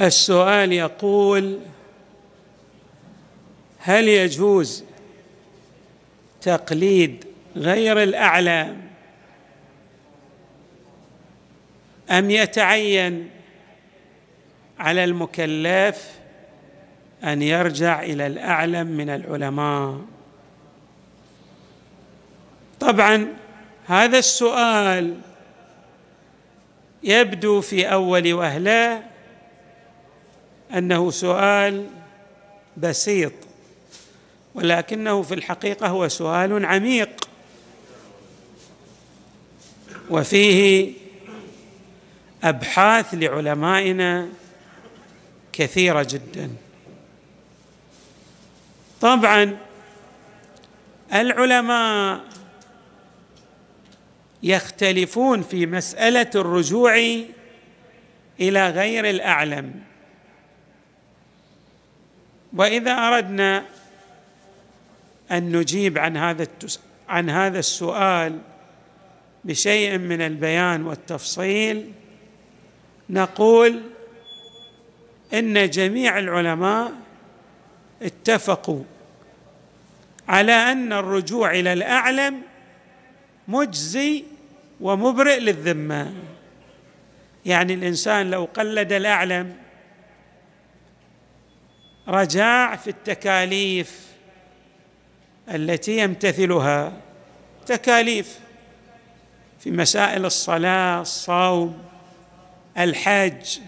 السؤال يقول هل يجوز تقليد غير الأعلام؟ أم يتعين على المكلف أن يرجع إلى الأعلم من العلماء؟ طبعا هذا السؤال يبدو في أول وهلة أنه سؤال بسيط ولكنه في الحقيقة هو سؤال عميق. وفيه أبحاث لعلمائنا كثيرة جدا. طبعا العلماء يختلفون في مسألة الرجوع إلى غير الأعلم. وإذا أردنا أن نجيب عن هذا عن هذا السؤال بشيء من البيان والتفصيل نقول إن جميع العلماء اتفقوا على أن الرجوع إلى الأعلم مجزي ومبرئ للذمة. يعني الإنسان لو قلد الأعلم رجاع في التكاليف التي يمتثلها. تكاليف في مسائل الصلاة الصوم الحج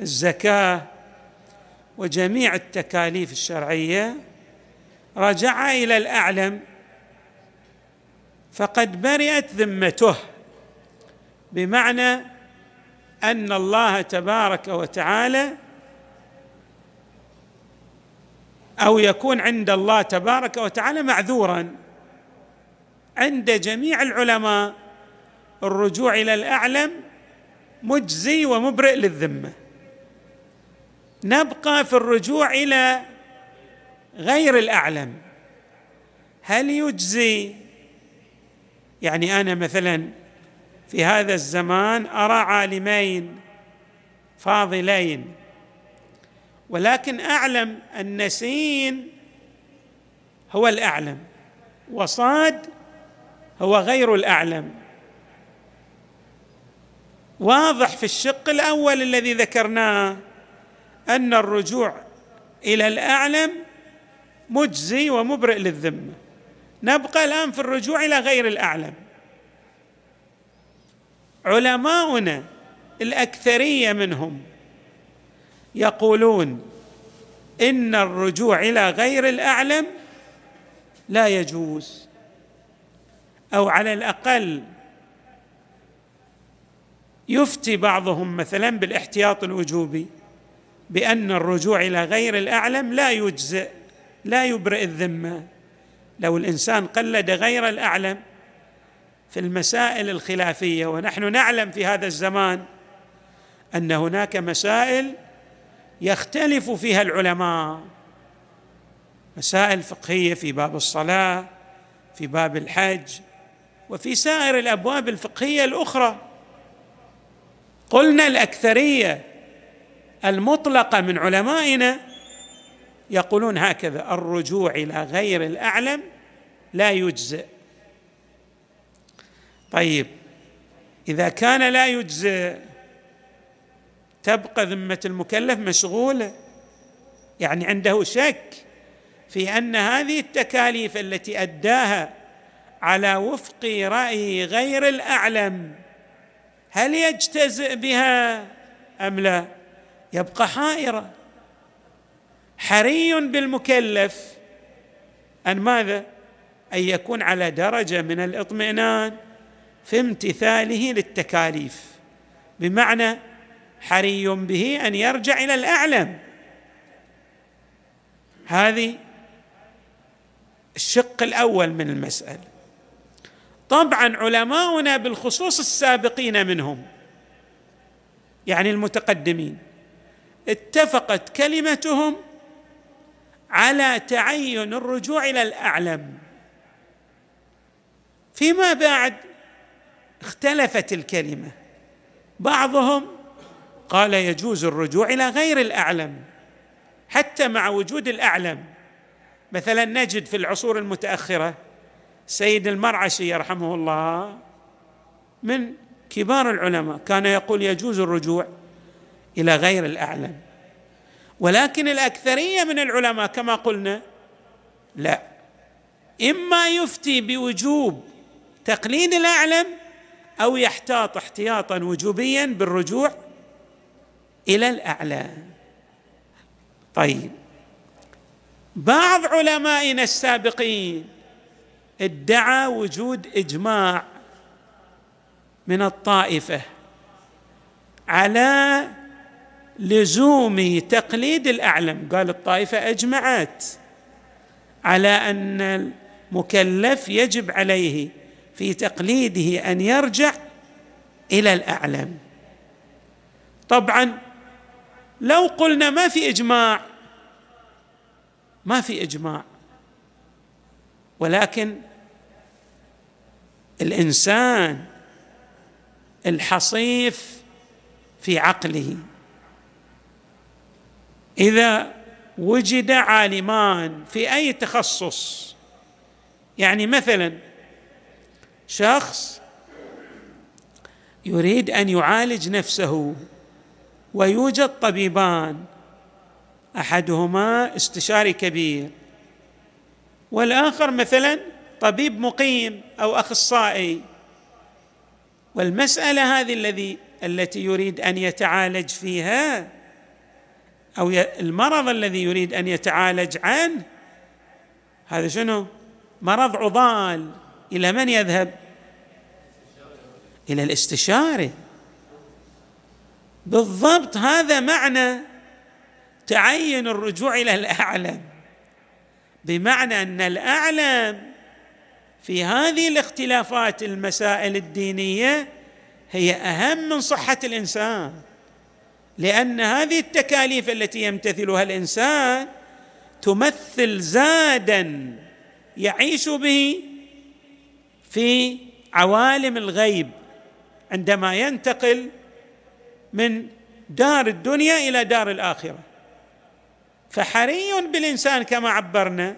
الزكاة وجميع التكاليف الشرعية. رجع إلى الأعلم فقد برئت ذمته بمعنى أن الله تبارك وتعالى أو يكون عند الله تبارك وتعالى معذورا. عند جميع العلماء الرجوع إلى الأعلم مجزي ومبرئ للذمة. نبقى في الرجوع إلى غير الأعلم. هل يجزي؟ يعني أنا مثلا في هذا الزمان أرى عالمين فاضلين. ولكن أعلم أن سين هو الأعلم وصاد هو غير الأعلم. واضح في الشق الأول الذي ذكرناه أن الرجوع إلى الأعلم مجزي ومبرئ للذمة. نبقى الآن في الرجوع إلى غير الأعلم. علماؤنا الأكثرية منهم يقولون إن الرجوع إلى غير الأعلم لا يجوز أو على الأقل يفتي بعضهم مثلا بالاحتياط الوجوبي بأن الرجوع إلى غير الأعلم لا يجزئ لا يبرئ الذمة. لو الإنسان قلد غير الأعلم في المسائل الخلافية ونحن نعلم في هذا الزمان أن هناك مسائل يختلف فيها العلماء. مسائل فقهية في باب الصلاة في باب الحج وفي سائر الأبواب الفقهية الأخرى. قلنا الأكثرية المطلقة من علمائنا يقولون هكذا الرجوع إلى غير الأعلم لا يجزئ. طيب إذا كان لا يجزئ تبقى ذمة المكلف مشغولة. يعني عنده شك في أن هذه التكاليف التي أداها على وفق رأي غير الأعلم هل يجتزئ بها أم لا؟ يبقى حائرا حري بالمكلف أن ماذا؟ أن يكون على درجة من الإطمئنان في امتثاله للتكاليف. بمعنى حري به أن يرجع إلى الأعلم. هذه الشق الأول من المسألة. طبعا علماؤنا بالخصوص السابقين منهم يعني المتقدمين اتفقت كلمتهم على تعين الرجوع إلى الأعلم. فيما بعد اختلفت الكلمة. بعضهم قال يجوز الرجوع إلى غير الأعلم حتى مع وجود الأعلم. مثلا نجد في العصور المتأخرة سيد المرعشي يرحمه الله من كبار العلماء كان يقول يجوز الرجوع إلى غير الأعلم. ولكن الأكثرية من العلماء كما قلنا لا. إما يفتي بوجوب تقليد الأعلم أو يحتاط احتياطا وجوبيا بالرجوع إلى الاعلى طيب. بعض علمائنا السابقين ادعى وجود إجماع من الطائفة على لزوم تقليد الأعلم. قال الطائفة أجمعت على أن المكلف يجب عليه في تقليده أن يرجع إلى الأعلم. طبعا لو قلنا ما في إجماع ما في إجماع. ولكن الإنسان الحصيف في عقله. إذا وجد عالمان في أي تخصص يعني مثلا شخص يريد أن يعالج نفسه ويوجد طبيبان. أحدهما استشاري كبير. والآخر مثلا طبيب مقيم أو أخصائي. والمسألة هذه الذي التي يريد أن يتعالج فيها أو المرض الذي يريد أن يتعالج عنه هذا شنو؟ مرض عضال. إلى من يذهب؟ إلى الاستشاري. بالضبط هذا معنى تعين الرجوع إلى الأعلم. بمعنى أن الأعلم في هذه الاختلافات المسائل الدينية هي أهم من صحة الإنسان. لأن هذه التكاليف التي يمتثلها الإنسان تمثل زادا يعيش به في عوالم الغيب. عندما ينتقل من دار الدنيا إلى دار الآخرة. فحري بالإنسان كما عبرنا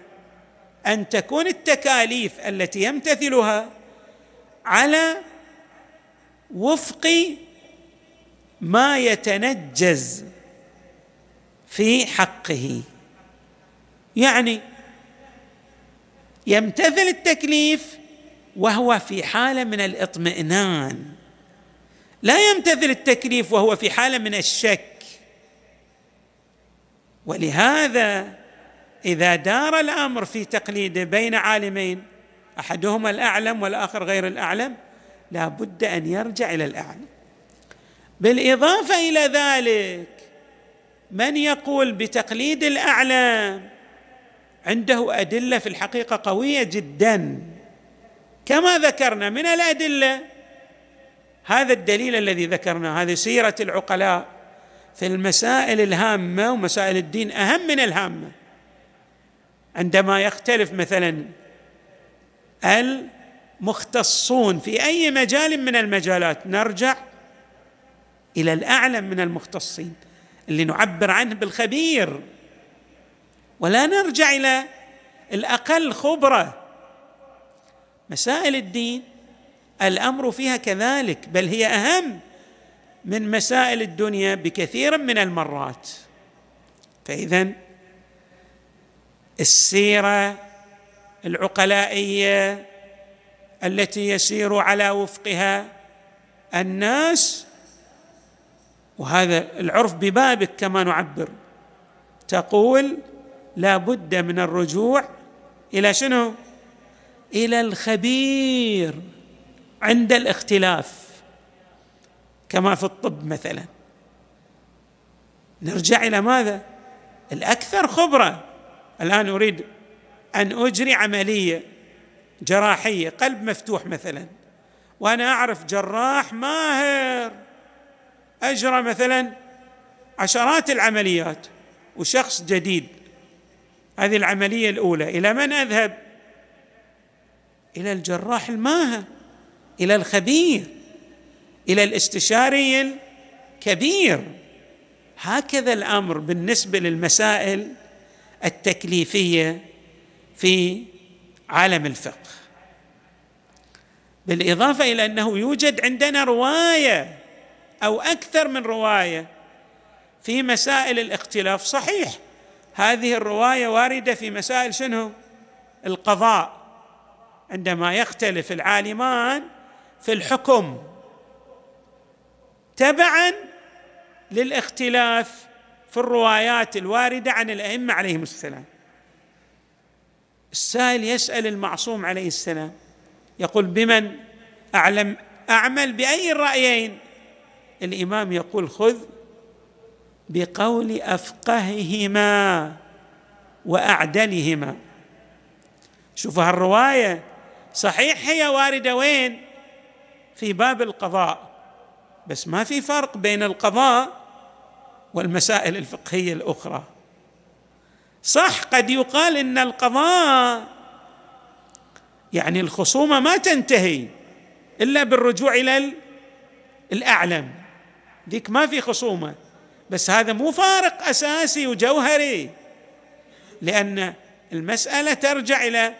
أن تكون التكاليف التي يمتثلها على وفق ما يتنجز في حقه. يعني يمتثل التكليف وهو في حالة من الاطمئنان. لا يمتثل التكليف وهو في حالة من الشك. ولهذا إذا دار الأمر في تقليده بين عالمين أحدهما الأعلم والآخر غير الأعلم لا بد أن يرجع إلى الأعلم. بالإضافة إلى ذلك من يقول بتقليد الأعلام عنده أدلة في الحقيقة قوية جدا. كما ذكرنا من الأدلة هذا الدليل الذي ذكرناه هذه سيرة العقلاء في المسائل الهامة ومسائل الدين أهم من الهامة. عندما يختلف مثلا المختصون في أي مجال من المجالات نرجع إلى الاعلم من المختصين اللي نعبر عنه بالخبير. ولا نرجع إلى الأقل خبرة. مسائل الدين الأمر فيها كذلك بل هي أهم من مسائل الدنيا بكثير من المرات. فإذا السيرة العقلائية التي يسير على وفقها الناس وهذا العرف ببابك كما نعبر تقول لا بد من الرجوع إلى شنو؟ إلى الخبير. عند الاختلاف كما في الطب مثلا. نرجع إلى ماذا؟ الأكثر خبرة. الآن أريد أن أجري عملية جراحية قلب مفتوح مثلا. وأنا أعرف جراح ماهر. أجرى مثلا عشرات العمليات وشخص جديد. هذه العملية الأولى. إلى من أذهب؟ إلى الجراح الماهر. إلى الخبير إلى الاستشاري الكبير هكذا الأمر بالنسبة للمسائل التكليفية في عالم الفقه. بالإضافة إلى أنه يوجد عندنا رواية أو أكثر من رواية في مسائل الاختلاف صحيح. هذه الرواية واردة في مسائل شنو؟ القضاء. عندما يختلف العالمان في الحكم. تبعا للاختلاف في الروايات الواردة عن الأئمة عليهم السلام. السائل يسأل المعصوم عليه السلام يقول بمن أعلم أعمل بأي الرايين الإمام يقول خذ بقول أفقههما وأعدلهما. شوفوا هالرواية صحيح هي واردة وين؟ في باب القضاء بس ما في فرق بين القضاء والمسائل الفقهية الأخرى. صح قد يقال إن القضاء يعني الخصومة ما تنتهي إلا بالرجوع إلى الأعلم. ذيك ما في خصومة بس هذا مو فارق أساسي وجوهري لأن المسألة ترجع إلى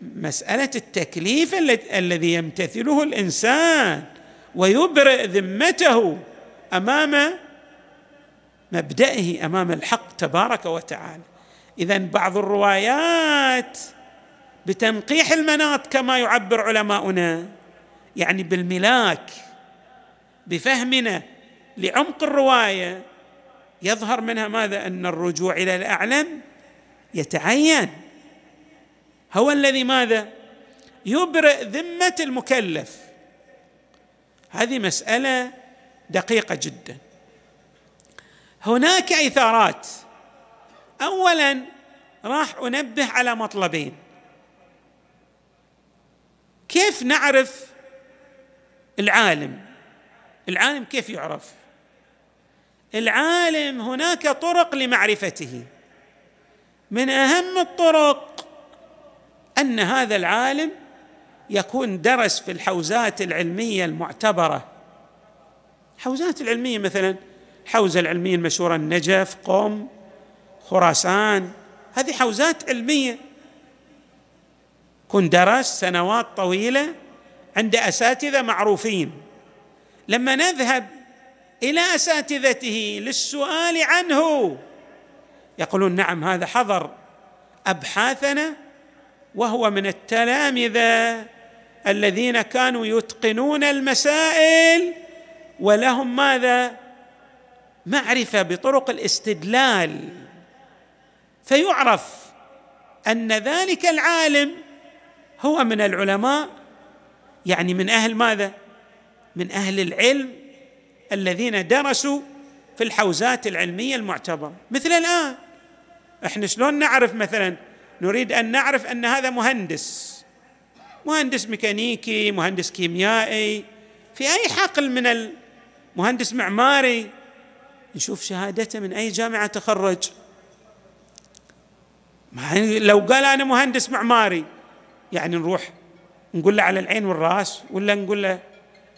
مسألة التكليف الذي يمتثله الإنسان ويبرئ ذمته أمام مبدئه أمام الحق تبارك وتعالى. اذا بعض الروايات بتنقيح المناط كما يعبر علماؤنا يعني بالملاك بفهمنا لعمق الرواية يظهر منها ماذا؟ أن الرجوع إلى الأعلم يتعين. هو الذي ماذا؟ يبرئ ذمة المكلف. هذه مسألة دقيقة جدا. هناك إثارات. اولا راح أنبه على مطلبين. كيف نعرف العالم؟ العالم كيف يعرف؟ العالم هناك طرق لمعرفته. من أهم الطرق أن هذا العالم يكون درس في الحوزات العلمية المعتبرة. الحوزات العلمية مثلا الحوزه العلمية المشهورة النجف قم خراسان هذه حوزات علمية. كن درس سنوات طويلة عند أساتذة معروفين. لما نذهب إلى أساتذته للسؤال عنه يقولون نعم هذا حضر أبحاثنا وهو من التلامذة الذين كانوا يتقنون المسائل ولهم ماذا؟ معرفة بطرق الاستدلال. فيعرف أن ذلك العالم هو من العلماء يعني من أهل ماذا؟ من أهل العلم الذين درسوا في الحوزات العلمية المعتبرة. مثل الآن إحنا شلون نعرف مثلا نريد أن نعرف أن هذا مهندس مهندس ميكانيكي مهندس كيميائي في أي حقل من المهندس معماري نشوف شهادته من أي جامعة تخرج لو قال أنا مهندس معماري يعني نروح نقول له على العين والرأس ولا نقول له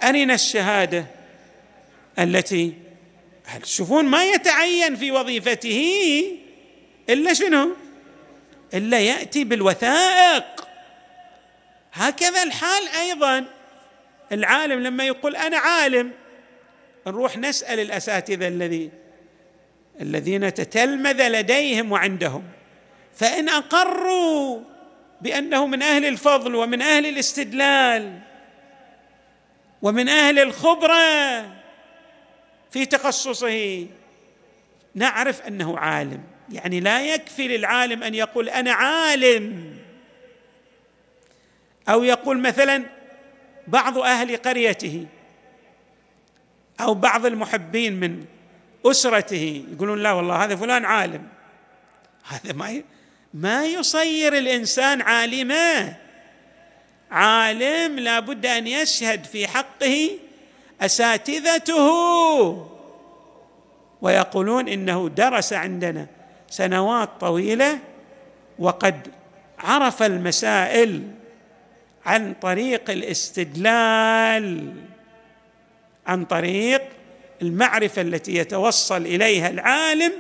أرنا الشهادة التي تشوفون ما يتعين في وظيفته إلا شنو؟ إلا يأتي بالوثائق. هكذا الحال أيضا. العالم لما يقول أنا عالم نروح نسأل الأساتذة الذي الذين تتلمذ لديهم وعندهم. فإن أقروا بأنه من أهل الفضل ومن أهل الاستدلال ومن أهل الخبرة في تخصصه نعرف أنه عالم. يعني لا يكفي للعالم أن يقول أنا عالم. أو يقول مثلا بعض أهل قريته أو بعض المحبين من أسرته يقولون لا والله هذا فلان عالم. هذا ما ما يصير الإنسان عالما. عالم لابد أن يشهد في حقه أساتذته. ويقولون إنه درس عندنا سنوات طويلة وقد عرف المسائل عن طريق الاستدلال عن طريق المعرفة التي يتوصل إليها العالم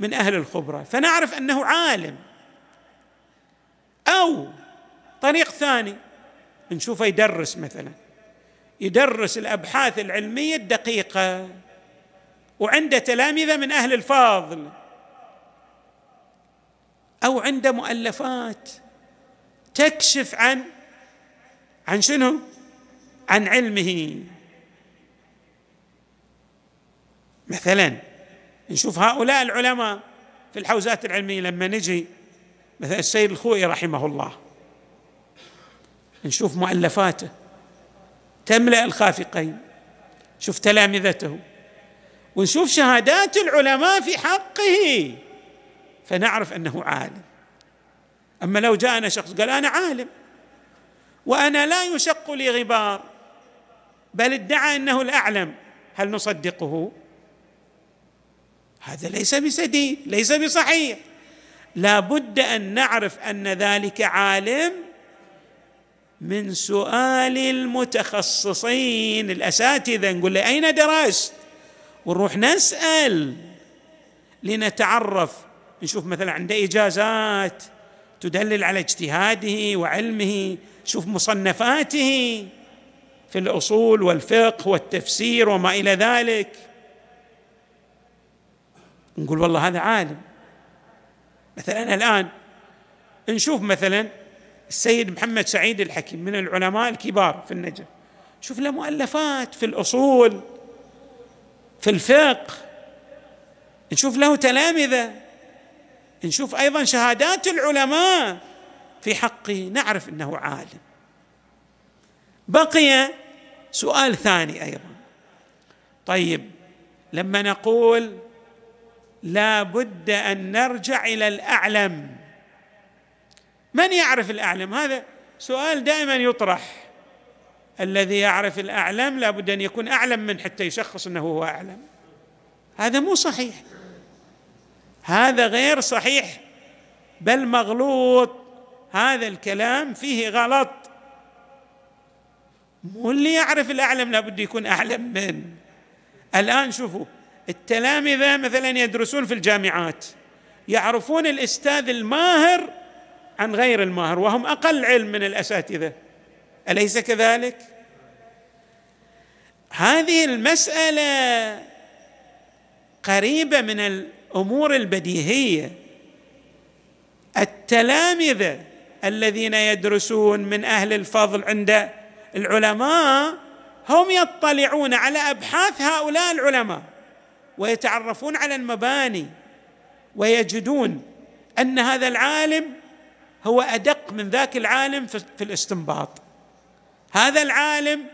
من أهل الخبرة. فنعرف أنه عالم. أو طريق ثاني نشوفه يدرس مثلا يدرس الأبحاث العلمية الدقيقة. وعنده تلامذه من أهل الفاضل. أو عنده مؤلفات تكشف عن عن شنو؟ عن علمه. مثلا نشوف هؤلاء العلماء في الحوزات العلمية لما نجي مثلا السيد الخوئي رحمه الله. نشوف مؤلفاته. تملأ الخافقين. شوف تلامذته. ونشوف شهادات العلماء في حقه فنعرف أنه عالم. أما لو جاءنا شخص قال أنا عالم وأنا لا يشق لي غبار بل ادعى أنه الأعلم هل نصدقه؟ هذا ليس بسديد ليس بصحيح. لا بد أن نعرف أن ذلك عالم من سؤال المتخصصين الأساتذة. نقول له أين درست؟ ونروح نسأل لنتعرف. نشوف مثلا عنده إجازات تدلل على اجتهاده وعلمه. شوف مصنفاته في الأصول والفقه والتفسير وما إلى ذلك. نقول والله هذا عالم. مثلا الآن نشوف مثلا السيد محمد سعيد الحكيم من العلماء الكبار في النجف. شوف له مؤلفات في الأصول. في الفقه. نشوف له تلامذة. نشوف أيضا شهادات العلماء. في حقه نعرف إنه عالم. بقي سؤال ثاني أيضا. طيب لما نقول لا بد أن نرجع إلى الأعلم. من يعرف الأعلم؟ هذا سؤال دائما يطرح. الذي يعرف الاعلم لا بد أن يكون أعلم من حتى يشخص أنه هو أعلم. هذا مو صحيح. هذا غير صحيح. بل مغلوط. هذا الكلام فيه غلط. مو اللي يعرف الاعلم لابد يكون أعلم من. الآن شوفوا التلامذه مثلا يدرسون في الجامعات يعرفون الأستاذ الماهر عن غير الماهر وهم أقل علم من الأساتذة. أليس كذلك؟ هذه المسألة قريبة من الأمور البديهية. التلامذة الذين يدرسون من أهل الفضل عند العلماء هم يطلعون على أبحاث هؤلاء العلماء ويتعرفون على المباني ويجدون أن هذا العالم هو أدق من ذاك العالم في الاستنباط. هذا العالم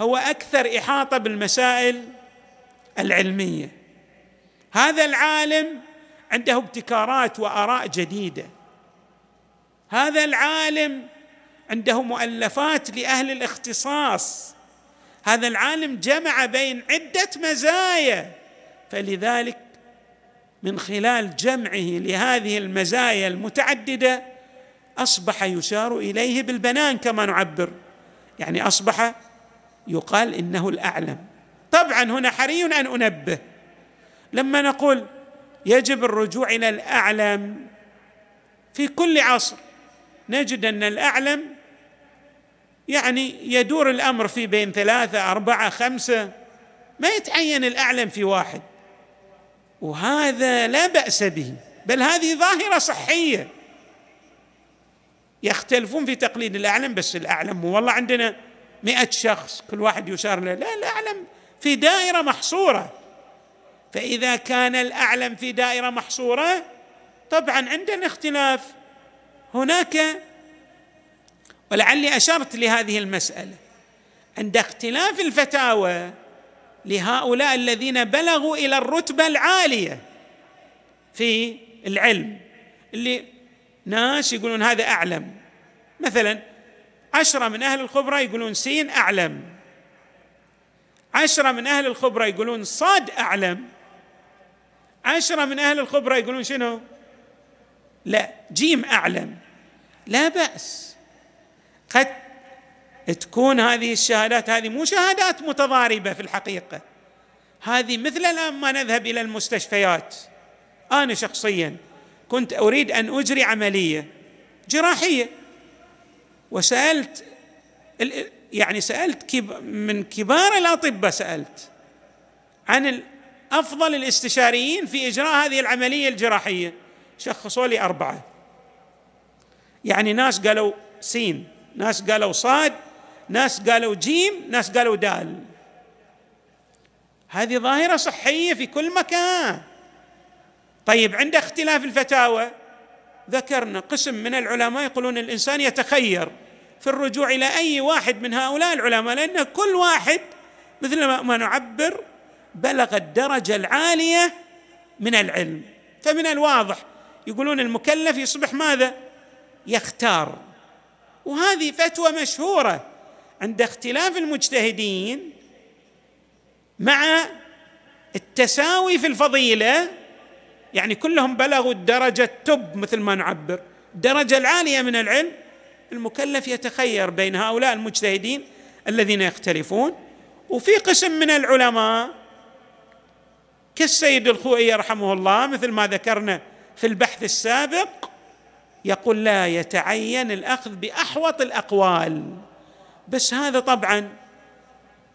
هو أكثر إحاطة بالمسائل العلمية. هذا العالم عنده ابتكارات وآراء جديدة. هذا العالم عنده مؤلفات لأهل الاختصاص. هذا العالم جمع بين عدة مزايا فلذلك من خلال جمعه لهذه المزايا المتعددة أصبح يشار إليه بالبنان كما نعبر. يعني أصبح يقال إنه الأعلم. طبعا هنا حري أن أنبه. لما نقول يجب الرجوع إلى الأعلم في كل عصر نجد أن الأعلم يعني يدور الأمر في بين ثلاثة أربعة خمسة ما يتعين الأعلم في واحد. وهذا لا بأس به بل هذه ظاهرة صحية. يختلفون في تقليد الأعلم بس الأعلم والله عندنا مئة شخص كل واحد يشار له. لا الأعلم في دائرة محصورة. فإذا كان الأعلم في دائرة محصورة طبعا عندنا اختلاف. هناك ولعلي أشرت لهذه المسألة عند اختلاف الفتاوى لهؤلاء الذين بلغوا إلى الرتبة العالية في العلم اللي ناس يقولون هذا أعلم. مثلا عشرة من أهل الخبرة يقولون سين أعلم. عشرة من أهل الخبرة يقولون صاد أعلم. عشرة من أهل الخبرة يقولون شنو؟ لا جيم أعلم. لا بأس. قد تكون هذه الشهادات هذه مو شهادات متضاربة في الحقيقة. هذه مثل الآن ما نذهب إلى المستشفيات. أنا شخصيا كنت أريد أن أجري عملية جراحية. وسألت يعني سألت من كبار الاطباء سألت عن أفضل الاستشاريين في إجراء هذه العملية الجراحية. شخصوا لي أربعة. يعني ناس قالوا سين ناس قالوا صاد ناس قالوا جيم ناس قالوا دال. هذه ظاهرة صحية في كل مكان. طيب عند اختلاف الفتاوى ذكرنا قسم من العلماء يقولون الإنسان يتخير في الرجوع إلى أي واحد من هؤلاء العلماء لأن كل واحد مثل ما نعبر بلغ الدرجة العالية من العلم. فمن الواضح يقولون المكلف يصبح ماذا؟ يختار. وهذه فتوى مشهورة عند اختلاف المجتهدين مع التساوي في الفضيلة يعني كلهم بلغوا الدرجه التب مثل ما نعبر. الدرجه العالية من العلم المكلف يتخير بين هؤلاء المجتهدين الذين يختلفون. وفي قسم من العلماء كالسيد الخوئي رحمه الله مثل ما ذكرنا في البحث السابق يقول لا يتعين الأخذ بأحوط الأقوال. بس هذا طبعا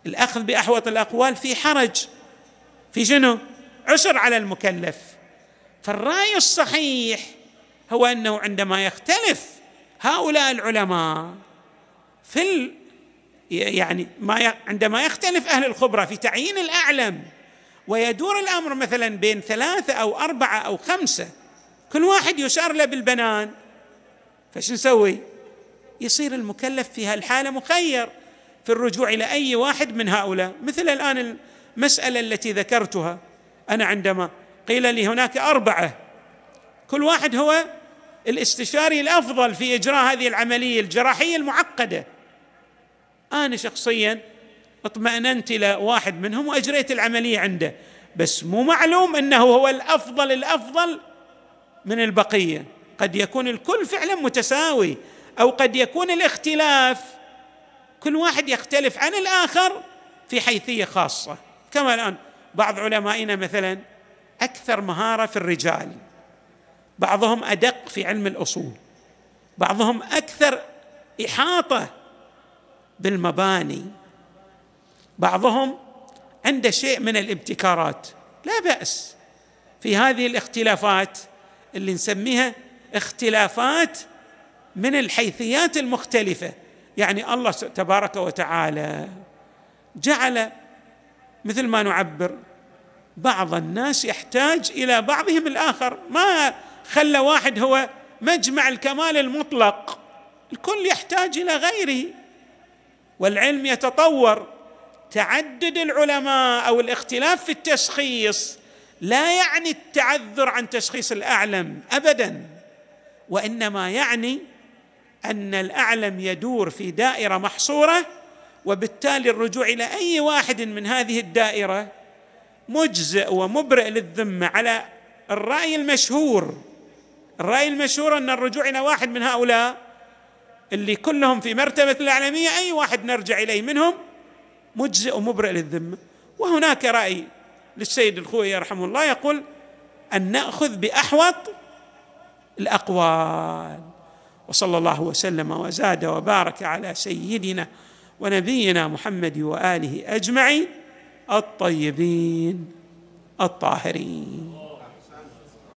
الأخذ بأحوط الأقوال في حرج. في شنو؟ عسر على المكلف. فالرأي الصحيح هو أنه عندما يختلف هؤلاء العلماء في ال يعني ما ي... عندما يختلف أهل الخبرة في تعيين الأعلم ويدور الأمر مثلا بين ثلاثة أو أربعة أو خمسة كل واحد يشار له بالبنان فش نسوي؟ يصير المكلف في هالحالة مخير في الرجوع إلى أي واحد من هؤلاء مثل الآن المسألة التي ذكرتها أنا عندما قيل لي هناك أربعة. كل واحد هو الاستشاري الأفضل في إجراء هذه العملية الجراحية المعقدة. أنا شخصيا اطمأننت إلى واحد منهم وأجريت العملية عنده. بس مو معلوم إنه هو الأفضل الأفضل من البقية. قد يكون الكل فعلا متساوي أو قد يكون الاختلاف. كل واحد يختلف عن الآخر في حيثية خاصة. كما الآن بعض علمائنا مثلا أكثر مهارة في الرجال. بعضهم أدق في علم الأصول. بعضهم أكثر إحاطة بالمباني. بعضهم عنده شيء من الابتكارات. لا بأس. في هذه الاختلافات اللي نسميها اختلافات من الحيثيات المختلفة. يعني الله تبارك وتعالى جعل مثل ما نعبر بعض الناس يحتاج إلى بعضهم الآخر. ما خلى واحد هو مجمع الكمال المطلق. الكل يحتاج إلى غيره. والعلم يتطور. تعدد العلماء أو الاختلاف في التشخيص لا يعني التعذر عن تشخيص الأعلم ابدا وإنما يعني أن الأعلم يدور في دائرة محصورة وبالتالي الرجوع إلى أي واحد من هذه الدائرة مجزئ ومبرئ للذمه على الرأي المشهور. الرأي المشهور أن الرجوع إلى واحد من هؤلاء اللي كلهم في مرتبة الاعلميه أي واحد نرجع إليه منهم؟ مجزئ ومبرئ للذمه وهناك رأي للسيد الخوي رحمه الله يقول أن نأخذ بأحوط الأقوال. وصلى الله وسلم وزاد وبارك على سيدنا ونبينا محمد وآله أجمعين. الطيبين الطاهرين.